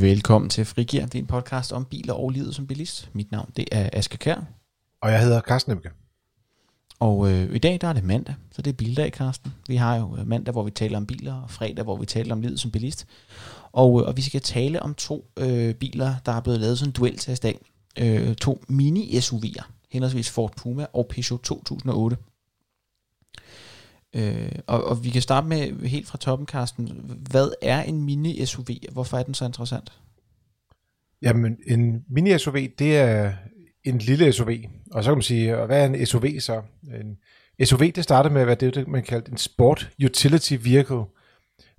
Velkommen til Frigir, det er en podcast om biler og livet som bilist. Mit navn det er Aske Kær, Og jeg hedder Carsten Emke. og øh, i dag der er det mandag, så det er bildag, Karsten. Vi har jo øh, mandag, hvor vi taler om biler, og fredag, hvor vi taler om livet som bilist. Og, øh, og vi skal tale om to øh, biler, der er blevet lavet som duel dag. Øh, to mini-SUV'er, henholdsvis Ford Puma og Peugeot 2008. Øh, og, og vi kan starte med helt fra toppen, Carsten. Hvad er en mini-SUV, og hvorfor er den så interessant? Jamen, en mini-SUV, det er en lille SUV. Og så kan man sige, og hvad er en SUV så? En SUV, det startede med at være det, man kaldte en Sport Utility Vehicle.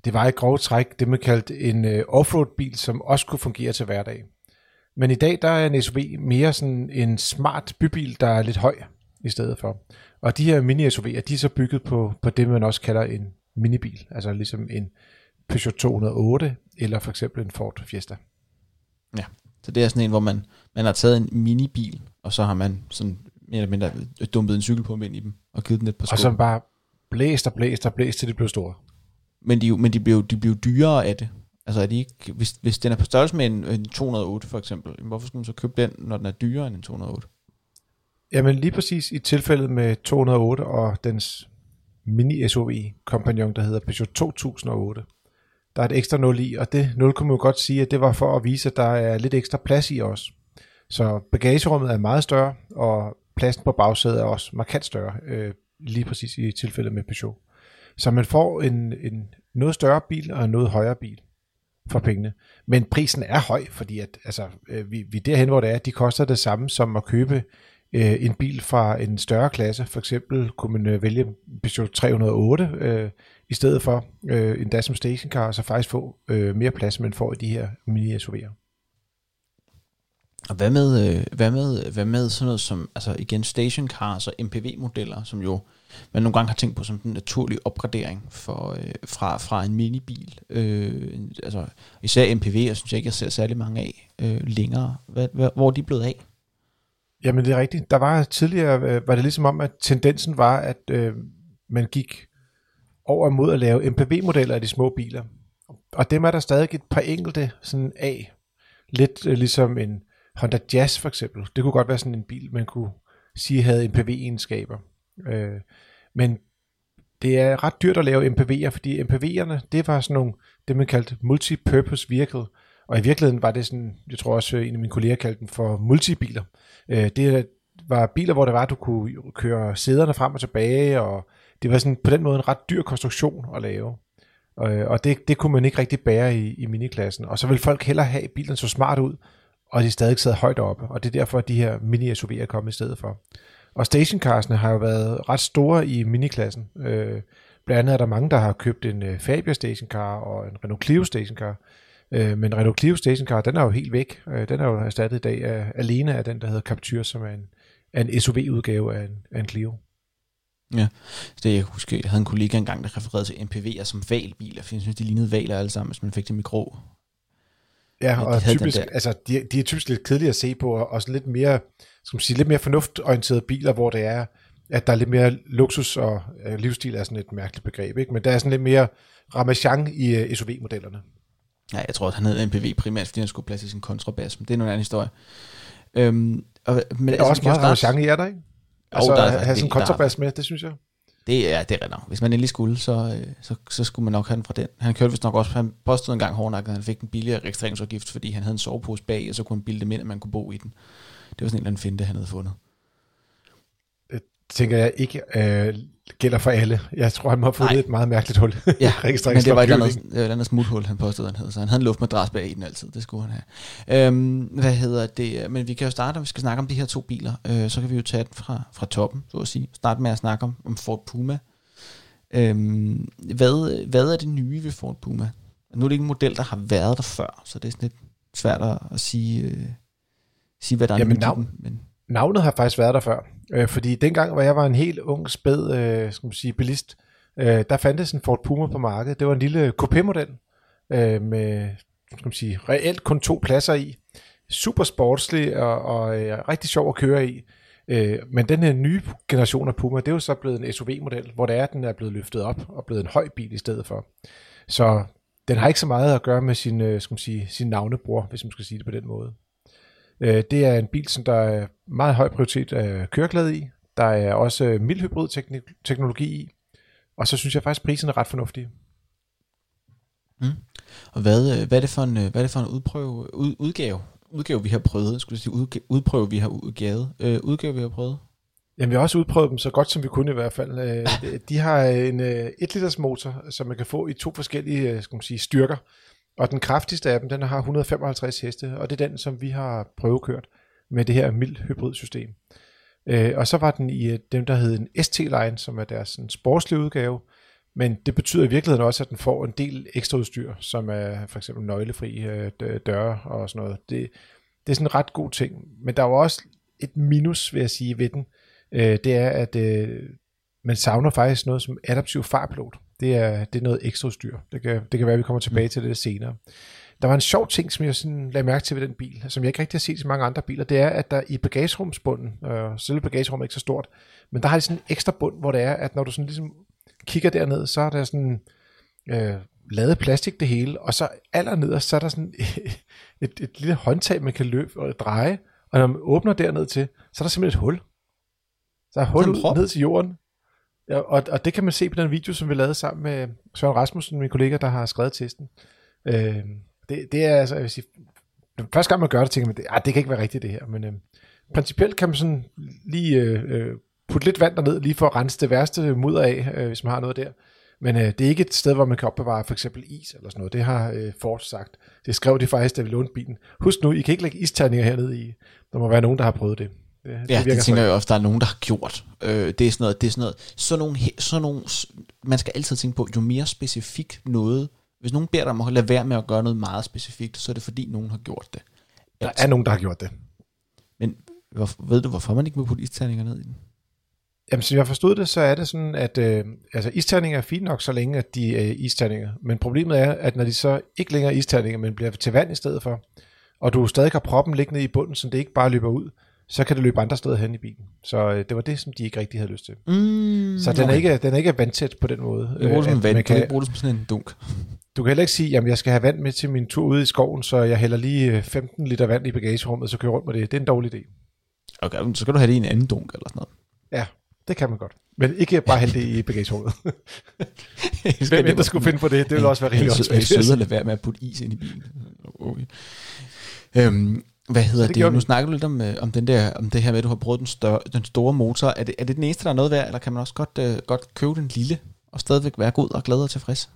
Det var i grove træk det, man kaldte en øh, offroad-bil, som også kunne fungere til hverdag. Men i dag, der er en SUV mere sådan en smart bybil, der er lidt høj i stedet for. Og de her mini-SUV'er, de er så bygget på, på det, man også kalder en minibil. Altså ligesom en Peugeot 208, eller for eksempel en Ford Fiesta. Ja, så det er sådan en, hvor man, man har taget en minibil, og så har man sådan mere eller mindre dumpet en cykel på ind i dem, og givet den et par sko. Og så bare blæst og blæst og blæst, til det blev store. Men, de, men de, bliver, jo- de jo dyrere af det. Altså er de ikke, hvis, hvis den er på størrelse med en, en 208 for eksempel, hvorfor skulle man så købe den, når den er dyrere end en 208? Jamen lige præcis i tilfældet med 208 og dens mini-SUV-kompagnon, der hedder Peugeot 2008. Der er et ekstra 0 i, og det 0 kunne man jo godt sige, at det var for at vise, at der er lidt ekstra plads i os. Så bagagerummet er meget større, og pladsen på bagsædet er også markant større, øh, lige præcis i tilfældet med Peugeot. Så man får en, en noget større bil og en noget højere bil for pengene. Men prisen er høj, fordi at, altså, øh, vi, vi derhen, hvor det er, de koster det samme som at købe øh, en bil fra en større klasse. For eksempel kunne man øh, vælge Peugeot 308 øh, i stedet for øh, en Datsun stationcar, og så faktisk få øh, mere plads, end man får i de her mini-SUV'er. Og hvad med, øh, hvad med, hvad med sådan noget som, altså igen, stationcars og MPV-modeller, som jo man nogle gange har tænkt på som den naturlige opgradering for, øh, fra, fra en minibil. Øh, altså, især MPV'er synes jeg ikke, jeg ser særlig mange af øh, længere. Hvad, hvad, hvor er de blevet af? Jamen det er rigtigt. Der var tidligere, øh, var det ligesom om, at tendensen var, at øh, man gik over mod at lave MPV-modeller af de små biler. Og dem er der stadig et par enkelte sådan af. Lidt øh, ligesom en Honda Jazz for eksempel. Det kunne godt være sådan en bil, man kunne sige havde MPV-egenskaber. Øh, men det er ret dyrt at lave MPV'er, fordi MPV'erne, det var sådan nogle, det man kaldte multipurpose vehicle. Og i virkeligheden var det sådan, jeg tror også øh, en af mine kolleger kaldte dem for multibiler. Øh, det var biler, hvor det var, at du kunne køre sæderne frem og tilbage, og det var sådan på den måde en ret dyr konstruktion at lave. Og, øh, og det, det kunne man ikke rigtig bære i, i miniklassen. Og så vil folk hellere have, at bilen så smart ud, og de stadig sad højt oppe. Og det er derfor, at de her mini-SUV'er er kommet i stedet for. Og stationcarsene har jo været ret store i miniklassen. Øh, blandt andet er der mange, der har købt en øh, Fabia stationcar og en Renault Clio stationcar. Øh, men Renault Clio stationcar, den er jo helt væk. Øh, den er jo erstattet i dag af, alene af den, der hedder Captur, som er en, er en SUV-udgave af en, af en Clio. Ja, det jeg kan huske, jeg havde en kollega engang, der refererede til MPV'er som valbiler, for jeg synes, de lignede valer alle sammen, hvis man fik dem i grå. Ja, de og den typisk, altså, de, de er typisk lidt kedelige at se på, og også lidt mere, skal man sige, lidt mere fornuftorienterede biler, hvor det er, at der er lidt mere luksus, og øh, livsstil er sådan et mærkeligt begreb, ikke? men der er sådan lidt mere ramachan i øh, SUV-modellerne. Ja, jeg tror, at han hed MPV primært, fordi han skulle plads i sin kontrabas, men det er noget anden historie. Øhm, og, men Der er også kan jo meget starte- ramachan i, er der ikke? Jo, Altså, der er have en sådan en kontrabas med, det synes jeg. Det er, det er nok. Hvis man endelig skulle, så, øh, så, så skulle man nok have den fra den. Han kørte vist nok også, han påstod en gang hårdnakket, at han fik en billigere registreringsafgift, fordi han havde en sovepose bag, og så kunne han bilde dem ind, at man kunne bo i den. Det var sådan en eller anden finte, han havde fundet. Tænker jeg ikke øh, gælder for alle. Jeg tror, han må have fundet Nej. et meget mærkeligt hul. Ja, men det var et andet, det var et andet smuthul, han påstod, han hed. Så han havde en luftmadras bag i den altid. Det skulle han have. Øhm, hvad hedder det? Men vi kan jo starte, og vi skal snakke om de her to biler. Øh, så kan vi jo tage den fra, fra toppen, så at sige. Starte med at snakke om, om Ford Puma. Øhm, hvad, hvad er det nye ved Ford Puma? Nu er det ikke en model, der har været der før, så det er sådan lidt svært at, sige, øh, sige, hvad der er Jamen, nyt navn-. Men, Navnet har faktisk været der før. Øh, fordi dengang, hvor jeg var en helt ung, spæd øh, skal man sige, bilist, øh, der fandtes en Ford Puma på markedet. Det var en lille coupé-model øh, med skal man sige, reelt kun to pladser i. Super sportslig og, og øh, rigtig sjov at køre i. Øh, men den her nye generation af Puma, det er jo så blevet en SUV-model, hvor det er, at den er blevet løftet op og blevet en høj bil i stedet for. Så den har ikke så meget at gøre med sin, øh, skal man sige, sin navnebror, hvis man skal sige det på den måde. Øh, det er en bil, som der er meget høj prioritet af køreglæde i. Der er også øh, mild hybrid teknologi i. Og så synes jeg faktisk, at prisen er ret fornuftig. Mm. Og hvad, øh, hvad, er det for en, hvad er det for en udprøve, ud, udgave, udgave, vi har prøvet? Skulle jeg sige, udgave, udprøve, vi har udgavet, øh, udgave, vi har prøvet? Jamen, vi har også udprøvet dem så godt, som vi kunne i hvert fald. Øh, de har en 1 liters motor, som man kan få i to forskellige skal man sige, styrker. Og den kraftigste af dem, den har 155 heste, og det er den, som vi har prøvekørt med det her mild hybridsystem. Øh, og så var den i øh, dem, der hed en ST-line, som er deres sådan, sportslige udgave, men det betyder i virkeligheden også, at den får en del ekstra udstyr, som er for eksempel nøglefri øh, døre og sådan noget. Det, det er sådan en ret god ting, men der er jo også et minus, vil jeg sige, ved den, øh, det er, at øh, man savner faktisk noget som adaptiv farpilot. Det er, det er noget ekstra udstyr. Det kan, det kan være, at vi kommer tilbage til det senere. Der var en sjov ting, som jeg sådan lagde mærke til ved den bil, som jeg ikke rigtig har set i mange andre biler, det er, at der i bagagerumsbunden, øh, selve bagagerummet er ikke så stort, men der har de sådan en ekstra bund, hvor det er, at når du sådan ligesom kigger derned, så er der sådan øh, lavet plastik det hele, og så allernederst, så er der sådan et, et lille håndtag, man kan løbe og dreje, og når man åbner derned til, så er der simpelthen et hul. Så er hul ud ned til jorden. Ja, og, og det kan man se på den video, som vi lavede sammen med Søren Rasmussen, min kollega, der har skrevet testen. Øh, det, det er altså, jeg vil sige, den første gang man gør det, tænker man, det, ah, det kan ikke være rigtigt det her, men øh, principielt kan man sådan lige øh, øh, putte lidt vand derned, lige for at rense det værste mudder af, øh, hvis man har noget der. Men øh, det er ikke et sted, hvor man kan opbevare for eksempel is eller sådan noget. Det har øh, Ford sagt. Det skrev de faktisk, da vi lånte bilen. Husk nu, I kan ikke lægge isterninger hernede i. Der må være nogen, der har prøvet det. Det, ja, det, det tænker jeg også, der er nogen, der har gjort. Øh, det er sådan noget, det er sådan noget, sådan nogle, sådan nogle, man skal altid tænke på, jo mere specifikt noget, hvis nogen beder dig om at lade være med at gøre noget meget specifikt, så er det fordi, nogen har gjort det. Der er nogen, der har gjort det. Men hvor, ved du, hvorfor man ikke må putte isterninger ned i den? Jamen, som jeg forstod det, så er det sådan, at øh, altså, isterninger er fint nok, så længe at de er isterninger. Men problemet er, at når de så ikke længere er isterninger, men bliver til vand i stedet for, og du stadig har proppen liggende i bunden, så det ikke bare løber ud, så kan det løbe andre steder hen i bilen. Så øh, det var det, som de ikke rigtig havde lyst til. Mm, så den, okay. er ikke, den er ikke vandtæt på den måde. Jeg bruger det som vand, man kan, bruge det som sådan en dunk. Du kan heller ikke sige, at jeg skal have vand med til min tur ude i skoven, så jeg hælder lige 15 øh, liter vand i bagagerummet, så kører rundt med det. Det er en dårlig idé. Okay, så skal du have det i en anden dunk eller sådan noget. Ja, det kan man godt. Men ikke bare hælde det i bagagerummet. Hvem end der skulle finde på det, det vil også være rigtig godt. Jeg er at lade være med at putte is ind i bilen. Okay. Øhm, hvad hedder det? det? Nu snakker du lidt om, øh, om, den der, om det her med, at du har brugt den, større, den store motor. Er det, er det den eneste, der er noget værd, eller kan man også godt, uh, godt købe den lille, og stadigvæk være god og glad og tilfreds?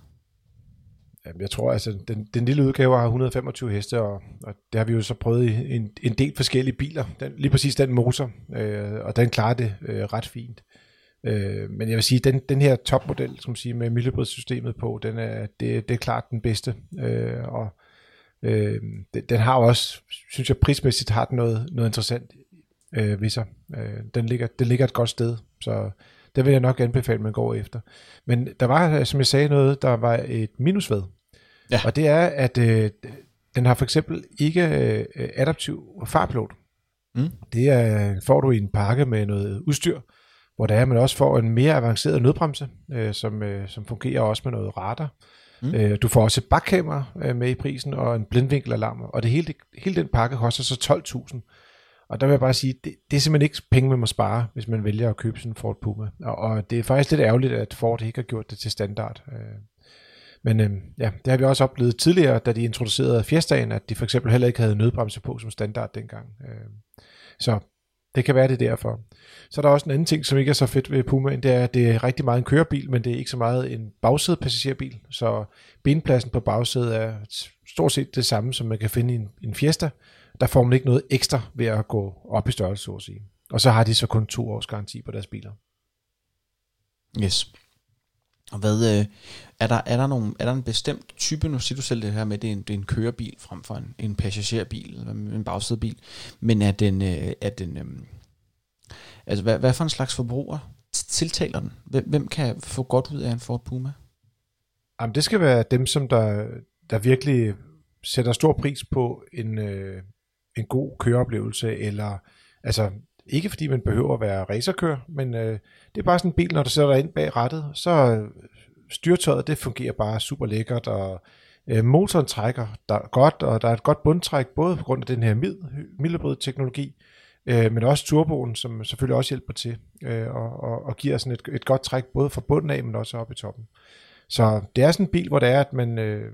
Jamen, jeg tror, altså, den, den lille udgave har 125 heste, og, og det har vi jo så prøvet i en, en del forskellige biler. Den, lige præcis den motor, øh, og den klarer det øh, ret fint. Øh, men jeg vil sige, den, den her topmodel, som sige, med miljøbrydssystemet på, den er, det, det er klart den bedste. Øh, og øh, den, den har også, synes jeg prismæssigt, har den noget, noget interessant øh, ved sig. Øh, den, ligger, den ligger et godt sted, så det vil jeg nok anbefale, at man går efter. Men der var, som jeg sagde, noget, der var et minus ved. Ja. Og det er, at øh, den har for eksempel ikke øh, adaptiv farpilot. Mm. Det er, får du i en pakke med noget udstyr, hvor der er, man også får en mere avanceret nødbremse, øh, som, øh, som fungerer også med noget radar. Mm. Øh, du får også et bakkamera øh, med i prisen, og en blindvinkelalarm, og det hele, det, hele den pakke koster så 12.000. Og der vil jeg bare sige, det, det er simpelthen ikke penge, man må spare, hvis man vælger at købe sådan en Ford Puma. Og, og det er faktisk lidt ærgerligt, at Ford ikke har gjort det til standard. Øh, men øh, ja, det har vi også oplevet tidligere, da de introducerede Fiestaen, at de for eksempel heller ikke havde nødbremse på som standard dengang. Øh, så det kan være det derfor. Så er der også en anden ting, som ikke er så fedt ved Pumaen, det er, at det er rigtig meget en kørebil, men det er ikke så meget en bagsæde passagerbil. Så benpladsen på bagsædet er stort set det samme, som man kan finde i en, en Fiesta. Der får man ikke noget ekstra ved at gå op i størrelse, så at sige. Og så har de så kun to års garanti på deres biler. Yes. Og hvad, øh, er, der, er, der nogle, er der en bestemt type, nu siger du selv det her med, at det er en, det er en kørebil frem for en, en passagerbil, en bagsædebil, men er den, øh, er den øh, altså hvad, hvad for en slags forbruger tiltaler den? Hvem, hvem kan få godt ud af en Ford Puma? Jamen det skal være dem, som der, der virkelig sætter stor pris på en, øh, en god køreoplevelse, eller altså ikke fordi man behøver at være racerkører, men øh, det er bare sådan en bil, når du sætter dig ind bag rattet, så styrtøjet, det fungerer bare super lækkert, og Øh, motoren trækker der godt, og der er et godt bundtræk, både på grund af den her mildbrød teknologi, øh, men også turboen, som selvfølgelig også hjælper til, øh, og, og, og giver sådan et, et godt træk, både fra bunden af, men også op i toppen. Så det er sådan en bil, hvor det er, at man... Øh,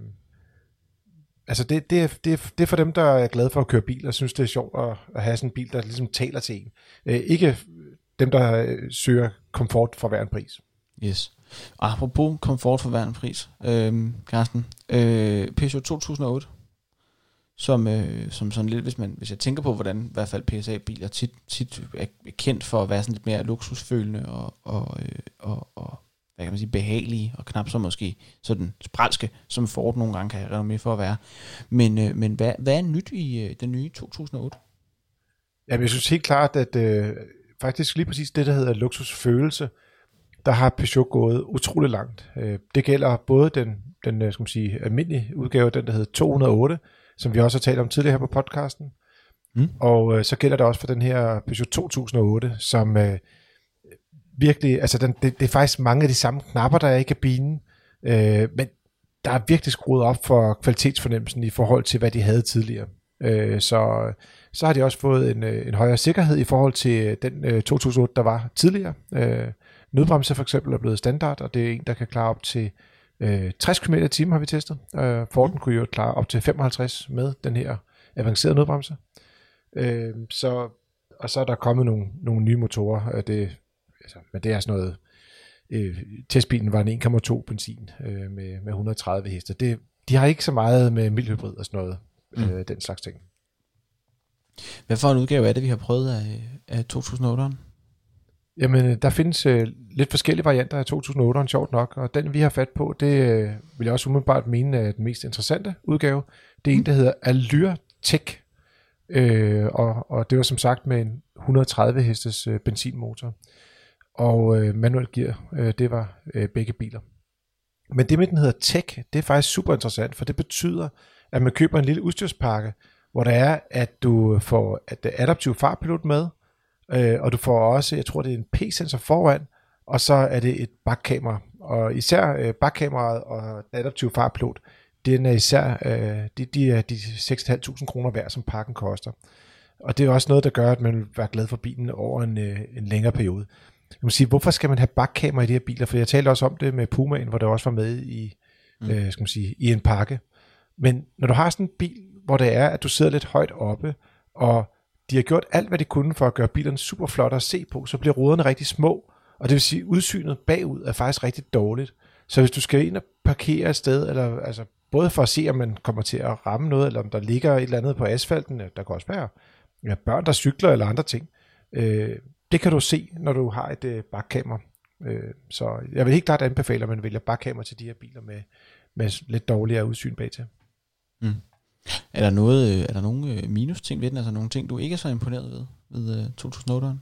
altså det, det, er, det, er, det er for dem, der er glade for at køre bil, og synes, det er sjovt at, at have sådan en bil, der ligesom taler til en. Øh, ikke dem, der øh, søger komfort for hver en pris. Yes. Apropos komfort for hver en pris, øh, Carsten, øh, Peugeot 2008, som, øh, som sådan lidt, hvis, man, hvis jeg tænker på, hvordan i hvert fald PSA-biler tit, tit er kendt for at være sådan lidt mere luksusfølende og, og, øh, og, og hvad kan man sige, behagelige og knap så måske sådan spralske, som Ford nogle gange kan have med for at være. Men, øh, men hvad, hvad er nyt i øh, den nye 2008? Jamen, jeg synes helt klart, at øh, faktisk lige præcis det, der hedder luksusfølelse, der har Peugeot gået utrolig langt. Øh, det gælder både den, den øh, skal man sige, almindelige udgave, den der hedder 208, som vi også har talt om tidligere her på podcasten. Mm. Og øh, så gælder det også for den her Peugeot 2008, som øh, virkelig, altså den, det, det er faktisk mange af de samme knapper, der er i kabinen, øh, men der er virkelig skruet op for kvalitetsfornemmelsen i forhold til, hvad de havde tidligere. Øh, så, så har de også fået en, øh, en højere sikkerhed i forhold til den øh, 2008, der var tidligere. Øh, nødbremse for eksempel er blevet standard, og det er en, der kan klare op til øh, 60 km i timen, har vi testet. Øh, Forden kunne jo klare op til 55 med den her avancerede nødbremse. Øh, så, og så er der kommet nogle, nogle nye motorer. Det, altså, men det er sådan noget... Øh, testbilen var en 1,2 benzin øh, med, med 130 heste. Det, de har ikke så meget med mildhybrid og sådan noget, mm. øh, den slags ting. Hvad for en udgave er det, vi har prøvet af, af 2008'eren? Jamen, øh, der findes øh, lidt forskellige varianter af 2008'eren, sjovt nok, og den vi har fat på, det øh, vil jeg også umiddelbart mene er den mest interessante udgave. Det er en, der hedder Allure Tech, øh, og, og det var som sagt med en 130 hestes øh, benzinmotor, og øh, manuel gear, øh, det var øh, begge biler. Men det med den hedder Tech, det er faktisk super interessant, for det betyder, at man køber en lille udstyrspakke, hvor der er, at du får at adaptiv farpilot med, Øh, og du får også, jeg tror det er en P-sensor foran, og så er det et bakkamera. Og især øh, bakkameraet og adaptiv farplot, den er især, øh, de, de er de 6.500 kroner værd, som pakken koster. Og det er også noget, der gør, at man vil være glad for bilen over en, øh, en længere periode. Jeg må sige, hvorfor skal man have bakkamera i de her biler? For jeg talte også om det med Pumaen, hvor det også var med i, mm. øh, skal man sige, i en pakke. Men når du har sådan en bil, hvor det er, at du sidder lidt højt oppe, og de har gjort alt, hvad de kunne for at gøre bilerne super flotte at se på, så bliver ruderne rigtig små, og det vil sige, at udsynet bagud er faktisk rigtig dårligt. Så hvis du skal ind og parkere et sted, eller altså både for at se, om man kommer til at ramme noget, eller om der ligger et eller andet på asfalten, der kan også være ja, børn, der cykler eller andre ting. Øh, det kan du se, når du har et øh, bakkamera. Øh, så jeg vil helt klart anbefale, at man vælger bakkamera til de her biler med, med lidt dårligere udsyn bag til. Mm. Er der, noget, øh, er der nogle øh, minus ting ved den, altså nogle ting, du ikke er så imponeret ved, ved øh, 2008'eren?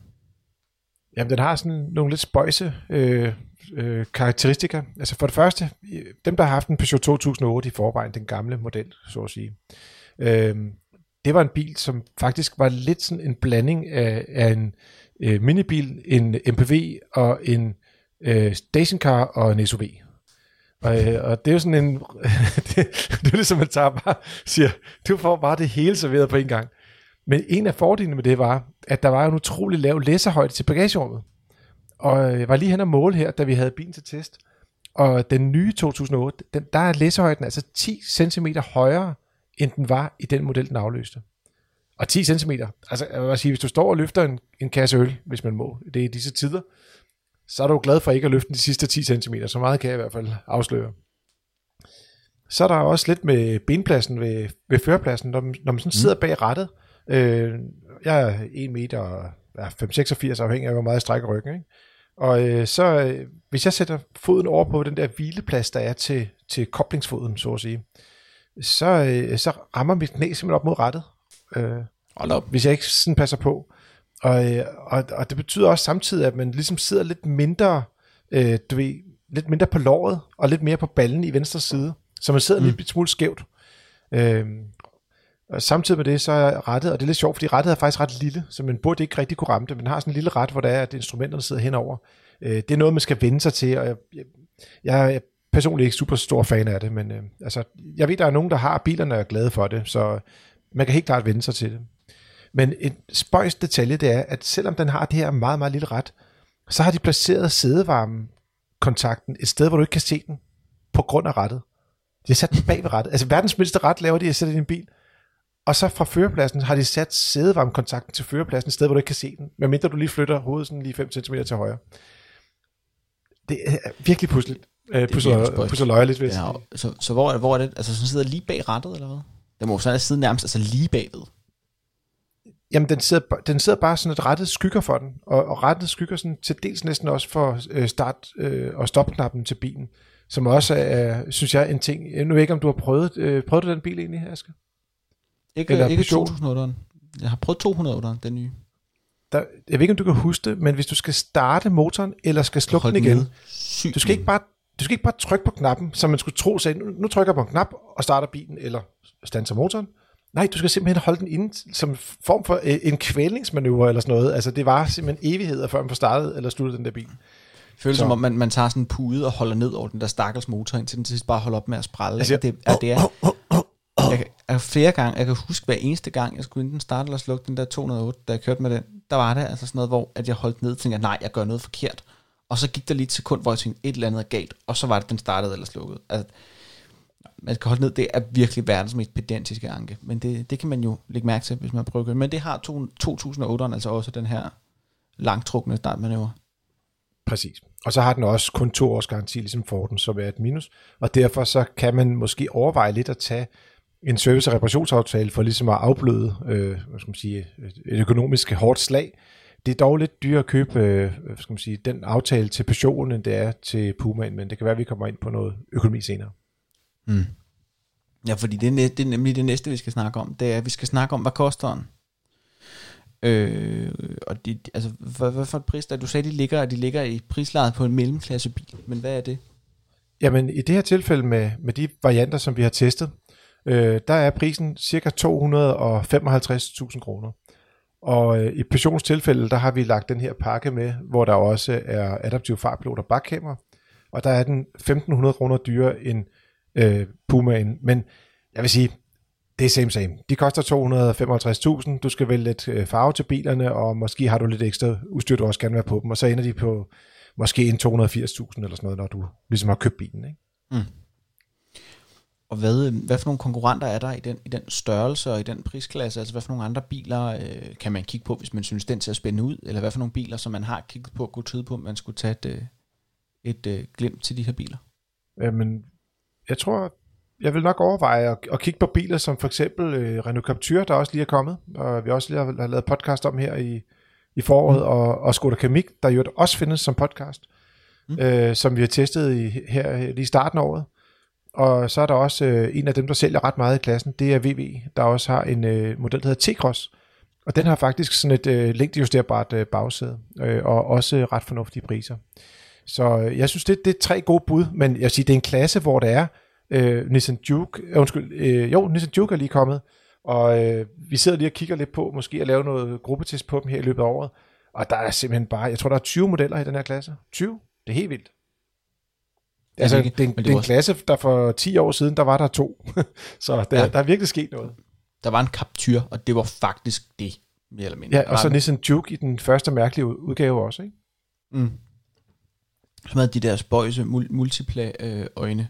Jamen, den har sådan nogle lidt spøjse øh, øh, karakteristika. Altså for det første, dem der har haft en Peugeot 2008 i forvejen, den gamle model, så at sige, øh, det var en bil, som faktisk var lidt sådan en blanding af, af en øh, minibil, en MPV og en øh, stationcar og en SUV. Og, øh, og det er jo sådan en, det, det er ligesom, man tager bare, siger, du får bare det hele serveret på en gang. Men en af fordelene med det var, at der var en utrolig lav læsehøjde til bagagerummet. Og øh, jeg var lige hen og måle her, da vi havde bilen til test. Og den nye 2008, den, der er læsehøjden altså 10 cm højere, end den var i den model, den afløste. Og 10 cm, altså jeg vil sige, hvis du står og løfter en, en kasse øl, hvis man må, det er i disse tider, så er du glad for ikke at løfte de sidste 10 cm. Så meget kan jeg i hvert fald afsløre. Så er der også lidt med benpladsen ved, ved førerpladsen, når, når man sådan sidder mm. bag rattet. Øh, jeg er 1 meter og ja, 5,86 afhængig af, hvor meget jeg strækker ryggen. Ikke? Og øh, så, øh, hvis jeg sætter foden over på den der hvileplads, der er til, til koblingsfoden, så at sige, så, øh, så rammer mit knæ simpelthen op mod rattet. Øh, op. Hvis jeg ikke sådan passer på. Og, øh, og, og det betyder også samtidig, at man ligesom sidder lidt mindre, øh, du ved, lidt mindre på låret, og lidt mere på ballen i venstre side. Så man sidder mm. lidt smule skævt. Øh, og samtidig med det, så er rettet, og det er lidt sjovt, fordi rettet er faktisk ret lille, så man burde ikke rigtig kunne ramme det, men har sådan en lille ret, hvor der er, at instrumenterne sidder henover. Øh, det er noget, man skal vende sig til, og jeg, jeg, jeg personligt ikke super stor fan af det, men øh, altså, jeg ved, der er nogen, der har bilerne og er glade for det, så man kan helt klart vende sig til det. Men en spøjs detalje, det er, at selvom den har det her meget, meget lille ret, så har de placeret sædevarmekontakten et sted, hvor du ikke kan se den, på grund af rettet. De har sat den bag ved rettet. Altså verdens mindste ret laver de at sætte i en bil. Og så fra førerpladsen har de sat sædevarmekontakten til førerpladsen et sted, hvor du ikke kan se den, medmindre du lige flytter hovedet sådan lige 5 cm til højre. Det er virkelig pusligt. Øh, pusser løjerligt, hvis ja, så, så hvor, er det, hvor er det? Altså, sådan sidder lige bag rettet, eller hvad? Den må så sidde nærmest altså lige bagved. Jamen, den sidder, den sidder bare sådan et rettet skygger for den, og, og rettet skygger sådan til dels næsten også for øh, start- øh, og stopknappen til bilen, som også er, synes jeg, en ting. Jeg ved ikke, om du har prøvet, øh, prøvet du den bil egentlig, Aske? Ikke, Eller ikke 2008'eren. Jeg har prøvet 208'eren, den nye. Der, jeg ved ikke, om du kan huske det, men hvis du skal starte motoren, eller skal slukke den igen, du skal, ikke bare, du skal ikke bare trykke på knappen, som man skulle tro, sig, nu, nu trykker jeg på en knap og starter bilen, eller standser motoren. Nej, du skal simpelthen holde den inde som form for øh, en kvælningsmanøvre eller sådan noget. Altså, det var simpelthen evigheder, før man får startet eller sluttet den der bil. Føles så. som om, man, man tager sådan en pude og holder ned over den der stakkels motor, indtil den til sidst bare holder op med at sprælle. Altså, det, er, det er, jeg, jeg, flere gange, jeg kan huske hver eneste gang, jeg skulle enten starte eller slukke den der 208, da jeg kørte med den, der var det altså sådan noget, hvor at jeg holdt ned og tænkte, nej, jeg gør noget forkert. Og så gik der lige et sekund, hvor jeg tænkte, et eller andet er galt, og så var det, den startede eller slukkede. Altså, man skal holde ned, det er virkelig verdens mest pedantiske anke. Men det, det kan man jo lægge mærke til, hvis man prøver Men det har 2008'eren altså også den her langtrukne startmanøvre. Præcis. Og så har den også kun to års garanti, ligesom Forden, som er et minus. Og derfor så kan man måske overveje lidt at tage en service- og reparationsaftale for ligesom at afbløde øh, hvad skal man sige, et økonomisk hårdt slag. Det er dog lidt dyrt at købe øh, hvad skal man sige, den aftale til Peugeot'en, end det er til Puma'en, men det kan være, at vi kommer ind på noget økonomi senere. Mm. Ja, fordi det er, det er nemlig det næste, vi skal snakke om. Det er, at vi skal snakke om, hvad koster den? Øh, og de, altså, hvad, hvad for et pris, der du sagde, de ligger, de ligger i prislaget på en mellemklassebil, men hvad er det? Jamen, i det her tilfælde med, med de varianter, som vi har testet, øh, der er prisen cirka 255.000 kroner. Og øh, i Passions tilfælde, der har vi lagt den her pakke med, hvor der også er adaptiv fartpilot og bakkamera, og der er den 1.500 kroner dyrere end øh, Pumaen. Men jeg vil sige, det er same same. De koster 255.000, du skal vælge lidt øh, farve til bilerne, og måske har du lidt ekstra udstyr, du også gerne vil have på dem, og så ender de på måske en 280.000 eller sådan noget, når du ligesom har købt bilen. Ikke? Mm. Og hvad, hvad for nogle konkurrenter er der i den, i den størrelse og i den prisklasse? Altså hvad for nogle andre biler øh, kan man kigge på, hvis man synes, den ser spændende ud? Eller hvad for nogle biler, som man har kigget på, kunne tyde på, at man skulle tage et, øh, et, et øh, glimt til de her biler? Jamen, jeg tror, jeg vil nok overveje at, at kigge på biler som for eksempel øh, Renault Captur, der også lige er kommet, og vi også lige har, har lavet podcast om her i, i foråret, mm. og, og Skoda Kamik, der jo også findes som podcast, mm. øh, som vi har testet i, her lige i starten af året. Og så er der også øh, en af dem, der sælger ret meget i klassen, det er VW, der også har en øh, model, der hedder T-Cross. Og den har faktisk sådan et øh, længdejusterbart øh, bagsæde, øh, og også ret fornuftige priser. Så øh, jeg synes, det, det er tre gode bud, men jeg vil sige, det er en klasse, hvor der er øh, Nissan Juke, øh, undskyld, øh, jo, Nissan Juke er lige kommet, og øh, vi sidder lige og kigger lidt på, måske at lave noget gruppetest på dem her i løbet af året, og der er simpelthen bare, jeg tror, der er 20 modeller i den her klasse. 20? Det er helt vildt. Altså, det, det, det, det er en klasse, der for 10 år siden, der var der to. så der, ja. der er virkelig sket noget. Der var en Captur, og det var faktisk det, mere eller mindre. Ja, og så Nissan Juke i den første mærkelige udgave også, ikke? Mm. Som havde de der spøjse multiple øh, øjne.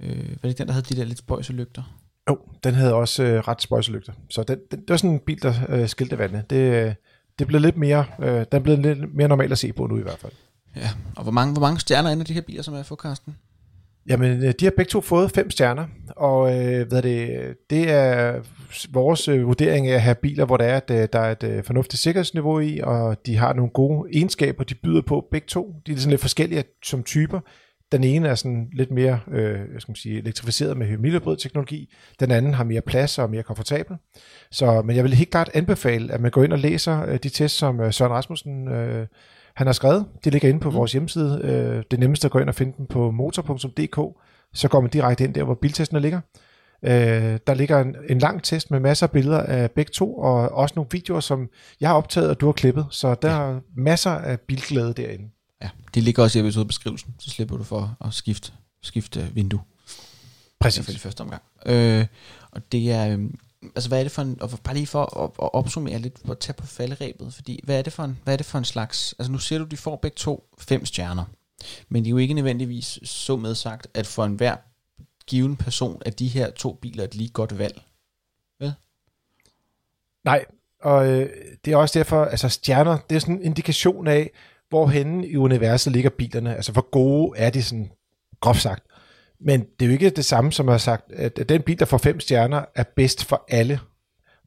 Øh, hvad er det den, der havde de der lidt spøjse lygter? Jo, den havde også øh, ret spøjse lygter. Så den, den, det var sådan en bil, der øh, skilte vandet. Det, øh, det blev lidt mere, øh, den blev lidt mere normalt at se på nu i hvert fald. Ja, og hvor mange, hvor mange stjerner ender de her biler, som er for Karsten? Jamen, øh, de har begge to fået fem stjerner, og øh, hvad det, det er vores øh, vurdering af at have biler, hvor der er, at øh, der er et øh, fornuftigt sikkerhedsniveau i, og de har nogle gode egenskaber, de byder på begge to. De er sådan lidt forskellige som typer. Den ene er sådan lidt mere øh, skal man sige, elektrificeret med hybridbrød teknologi. Den anden har mere plads og er mere komfortabel. Så, men jeg vil helt klart anbefale, at man går ind og læser øh, de tests, som øh, Søren Rasmussen øh, han har skrevet. De ligger inde på mm. vores hjemmeside. Øh, det nemmeste er at gå ind og finde dem på motor.dk. Så går man direkte ind der, hvor biltestene ligger. Øh, der ligger en, en lang test med masser af billeder af begge to, og også nogle videoer, som jeg har optaget, og du har klippet. Så der ja. er masser af bilglæde derinde. Ja, det ligger også i episodebeskrivelsen, så slipper du for at skifte skifte vindue. Præcis. I første omgang. Øh, og det er, øh, altså hvad er det for en, og bare lige for at, at opsummere lidt, at tage på falderæbet, fordi hvad er det for en, hvad er det for en slags, altså nu ser du, de får begge to fem stjerner, men det er jo ikke nødvendigvis så med sagt, at for enhver given person, at de her to biler er et lige godt valg. Vel? Nej, og øh, det er også derfor, altså stjerner, det er sådan en indikation af, hvor henne i universet ligger bilerne. Altså hvor gode er de sådan, groft sagt. Men det er jo ikke det samme, som at have sagt, at den bil, der får fem stjerner, er bedst for alle.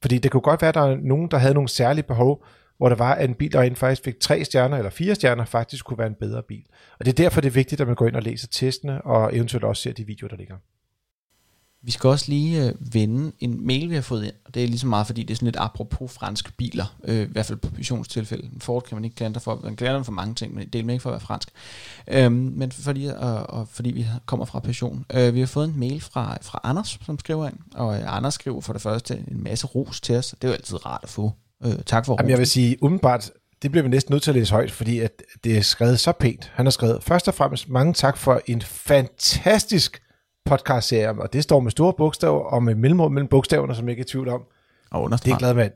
Fordi det kunne godt være, at der er nogen, der havde nogle særlige behov, hvor der var, at en bil, der rent faktisk fik tre stjerner eller fire stjerner, faktisk kunne være en bedre bil. Og det er derfor, det er vigtigt, at man går ind og læser testene, og eventuelt også ser de videoer, der ligger. Vi skal også lige øh, vende en mail, vi har fået ind, og det er ligesom meget, fordi det er sådan lidt apropos franske biler, øh, i hvert fald på missionstilfælde. Ford kan man ikke klandre for, man klandre for mange ting, men det er ikke for at være fransk. Øhm, men fordi, og, og fordi vi kommer fra passion. Øh, vi har fået en mail fra, fra Anders, som skriver ind, og øh, Anders skriver for det første en masse ros til os, det er jo altid rart at få. Øh, tak for Jamen, jeg vil sige, umiddelbart, det bliver vi næsten nødt til at læse højt, fordi at det er skrevet så pænt. Han har skrevet, først og fremmest mange tak for en fantastisk podcast-serie, og det står med store bogstaver og med mellemrum mellem bogstaverne, som jeg ikke er i tvivl om. Og Det er glad mand.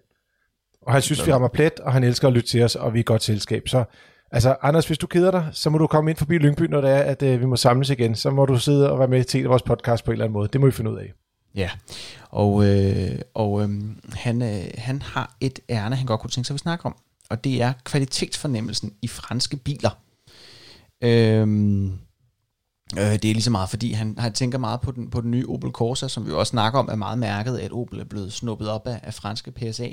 Og han synes, vi rammer plet, og han elsker at lytte til os, og vi er godt selskab. Så altså, Anders, hvis du keder dig, så må du komme ind forbi Lyngby, når det er, at øh, vi må samles igen. Så må du sidde og være med til vores podcast på en eller anden måde. Det må vi finde ud af. Ja, og, øh, og øh, han, øh, han har et ærne, han godt kunne tænke sig, at vi snakker om. Og det er kvalitetsfornemmelsen i franske biler. Øhm, øh, det er lige så meget, fordi han, han tænker meget på den, på den nye Opel Corsa, som vi også snakker om, er meget mærket, at Opel er blevet snuppet op af, af franske PSA.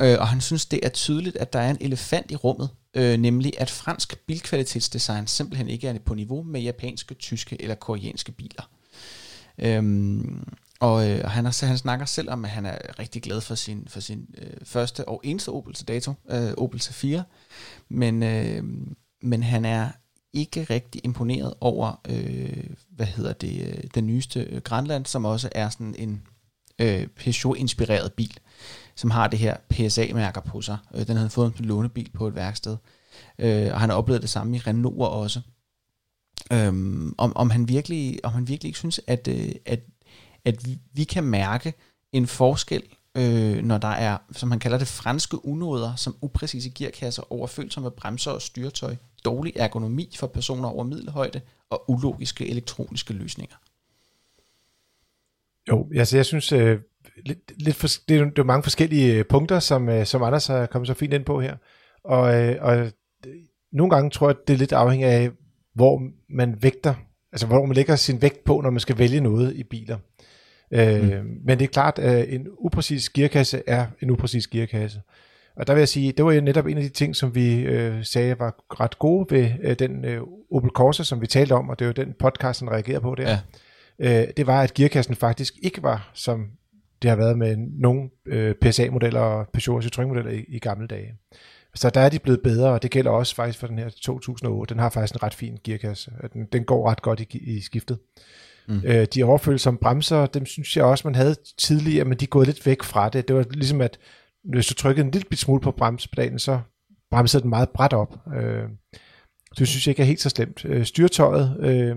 Øh, og han synes, det er tydeligt, at der er en elefant i rummet, øh, nemlig at fransk bilkvalitetsdesign simpelthen ikke er på niveau med japanske, tyske eller koreanske biler. Øhm, og øh, han, har, han snakker selv om, at han er rigtig glad for sin, for sin øh, første og eneste Opel til dato, øh, Opel Zafira. Men, øh, men han er ikke rigtig imponeret over, øh, hvad hedder det, øh, den nyeste øh, Grandland, som også er sådan en øh, Peugeot-inspireret bil, som har det her PSA-mærker på sig. Øh, den havde han fået en lånebil på et værksted. Øh, og han har oplevet det samme i Renault også. Øhm, om, om, han virkelig, om han virkelig ikke synes, at, øh, at, at vi, vi kan mærke en forskel, øh, når der er, som han kalder det, franske unåder, som upræcise gearkasser, overfølsomme bremser og styretøj, dårlig ergonomi for personer over middelhøjde og ulogiske elektroniske løsninger. Jo, altså jeg synes, øh, lidt, lidt for, det, er, det er mange forskellige øh, punkter, som, øh, som Anders har kommet så fint ind på her. Og, øh, og øh, nogle gange tror jeg, det er lidt afhængigt af, hvor man vægter, altså hvor man lægger sin vægt på, når man skal vælge noget i biler. Øh, mm. Men det er klart, at en upræcis gearkasse er en upræcis gearkasse. Og der vil jeg sige, det var jo netop en af de ting, som vi øh, sagde var ret gode ved øh, den øh, Opel Corsa, som vi talte om, og det er jo den podcast, han reagerede på der. Ja. Øh, det var, at gearkassen faktisk ikke var, som det har været med nogle øh, PSA-modeller og Peugeot Citroën-modeller i, i gamle dage. Så der er de blevet bedre, og det gælder også faktisk for den her 2008. Den har faktisk en ret fin gearkasse. Den, den går ret godt i, i skiftet. Mm. Øh, de overfølsomme bremser, dem synes jeg også, man havde tidligere, men de er gået lidt væk fra det. Det var ligesom, at hvis du trykkede en lille bit smule på bremsepedalen, så bremsede den meget bræt op. Øh, det synes jeg ikke er helt så slemt. Øh, styretøjet, øh,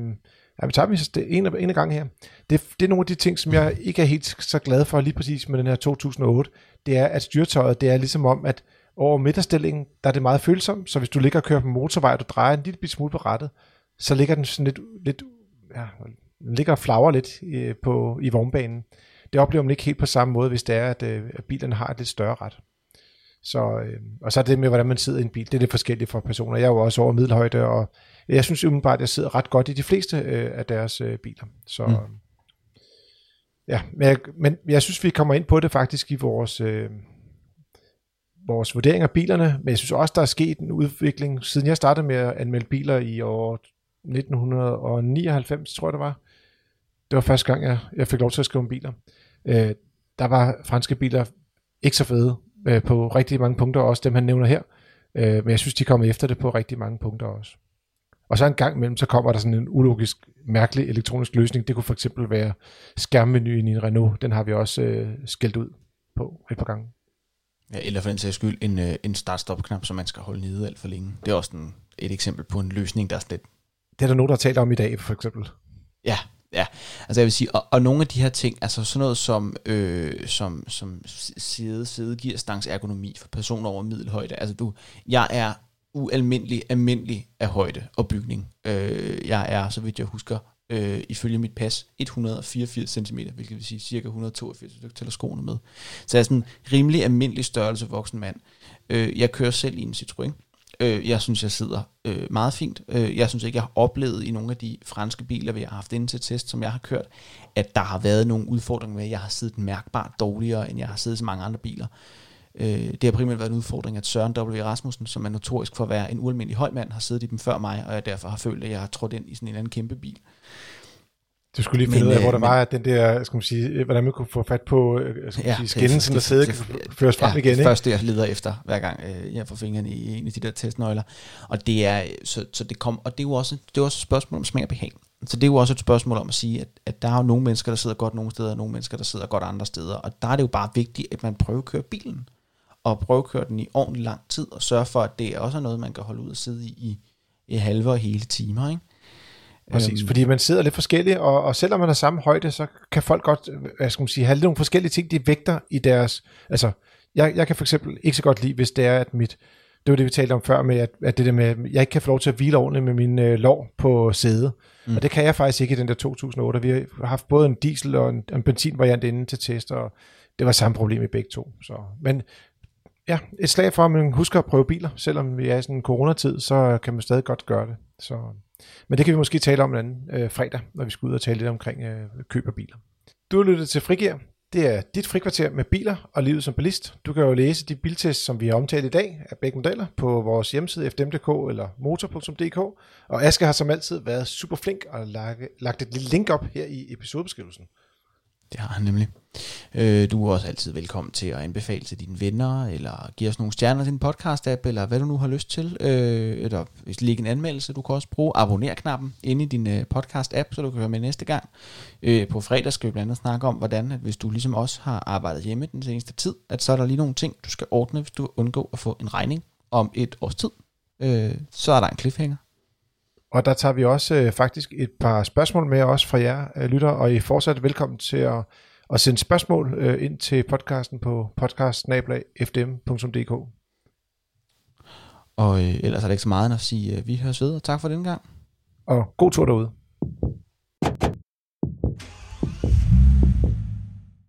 ja, vi tager vi det en, en af gangen her. Det, det er nogle af de ting, som jeg ikke er helt så glad for lige præcis med den her 2008. Det er, at styretøjet, det er ligesom om, at over midterstillingen, der er det meget følsomt, så hvis du ligger og kører på motorvej, og du drejer en lille bit smule på rettet, så ligger den sådan lidt, lidt ja, den ligger og flagrer lidt i, på, i vognbanen. Det oplever man ikke helt på samme måde, hvis det er, at, øh, at bilerne har et lidt større ret. Så, øh, og så er det med, hvordan man sidder i en bil, det er lidt forskelligt for personer. Jeg er jo også over middelhøjde, og jeg synes umiddelbart, at jeg sidder ret godt i de fleste øh, af deres øh, biler. Så mm. ja, men jeg, men jeg synes, vi kommer ind på det faktisk i vores, øh, vores vurdering af bilerne, men jeg synes også, der er sket en udvikling, siden jeg startede med at anmelde biler i år 1999, tror jeg det var. Det var første gang, jeg, jeg fik lov til at skrive om biler. Øh, der var franske biler ikke så fede øh, på rigtig mange punkter, også dem han nævner her. Øh, men jeg synes, de kommer efter det på rigtig mange punkter også. Og så en gang imellem, så kommer der sådan en ulogisk, mærkelig elektronisk løsning. Det kunne for eksempel være skærmmenuen i en Renault. Den har vi også øh, skældt ud på et par gange. Ja, eller for den sags skyld en, øh, en start-stop-knap, som man skal holde nede alt for længe. Det er også en, et eksempel på en løsning, der er sådan lidt... Det er der nogen, der har talt om i dag, for eksempel. Ja, ja. Altså jeg vil sige, og, og nogle af de her ting, altså sådan noget som, øh, som, som side, side giver stangs ergonomi for personer over middelhøjde. Altså du, jeg er ualmindelig almindelig af højde og bygning. Øh, jeg er, så vidt jeg husker, øh, ifølge mit pas 184 cm, hvilket vil sige cirka 182, hvis du tæller skoene med. Så jeg er sådan en rimelig almindelig størrelse voksen mand. Øh, jeg kører selv i en Citroën. Øh, jeg synes, jeg sidder øh, meget fint. Øh, jeg synes ikke, jeg har oplevet i nogle af de franske biler, vi har haft inde til test, som jeg har kørt, at der har været nogle udfordringer med, at jeg har siddet mærkbart dårligere, end jeg har siddet i så mange andre biler. Øh, det har primært været en udfordring, at Søren W. Rasmussen, som er notorisk for at være en ualmindelig høj mand, har siddet i dem før mig, og jeg derfor har følt, at jeg har trådt ind i sådan en anden kæmpe bil. Du skulle lige finde men, ud af, hvor der men, var den der, skal man sige, hvordan man kunne få fat på øh, skal man ja, sige, skinnelsen, der sidder kan føres frem ja, igen. det er første, jeg leder efter, hver gang øh, jeg får fingrene i en af de der testnøgler. Og det er, så, så det kom, og det er jo også, det er også et spørgsmål om smag og behag. Så det er jo også et spørgsmål om at sige, at, at der er jo nogle mennesker, der sidder godt nogle steder, og nogle mennesker, der sidder godt andre steder. Og der er det jo bare vigtigt, at man prøver at køre bilen og prøve at køre den i ordentlig lang tid, og sørge for, at det også er noget, man kan holde ud og sidde i, i, i halve og hele timer. Ikke? Præcis, øhm. fordi man sidder lidt forskelligt, og, og selvom man har samme højde, så kan folk godt, hvad skal man sige, have nogle forskellige ting, de vægter i deres, altså, jeg, jeg kan for eksempel ikke så godt lide, hvis det er, at mit, det var det, vi talte om før, med at, at det der med, at jeg ikke kan få lov til at hvile ordentligt med min øh, lov på sædet. Mm. Og det kan jeg faktisk ikke i den der 2008. Vi har haft både en diesel og en, en benzinvariant inde til test, og det var samme problem i begge to. Så, men ja, et slag for, at man husker at prøve biler. Selvom vi er i sådan en coronatid, så kan man stadig godt gøre det. Så, men det kan vi måske tale om en anden øh, fredag, når vi skal ud og tale lidt omkring øh, køb af biler. Du har lyttet til Frigir. Det er dit frikvarter med biler og livet som bilist. Du kan jo læse de biltests, som vi har omtalt i dag af begge modeller på vores hjemmeside fdm.dk eller motor.dk. Og Aske har som altid været super flink og lagt et lille link op her i episodebeskrivelsen. Det har han nemlig. Øh, du er også altid velkommen til at anbefale til dine venner, eller give os nogle stjerner til din podcast-app, eller hvad du nu har lyst til. Øh, eller hvis lige en anmeldelse, du kan også bruge abonner-knappen inde i din øh, podcast-app, så du kan høre med næste gang. Øh, på fredag skal vi blandt andet snakke om, hvordan at hvis du ligesom også har arbejdet hjemme den seneste tid, at så er der lige nogle ting, du skal ordne, hvis du undgår at få en regning om et års tid. Øh, så er der en cliffhanger. Og der tager vi også øh, faktisk et par spørgsmål med os fra jer øh, lytter, og I er fortsat velkommen til at, at sende spørgsmål øh, ind til podcasten på podcast.fdm.dk. Og øh, ellers er der ikke så meget at sige, øh, vi høres ved, og tak for den gang. Og god tur derude.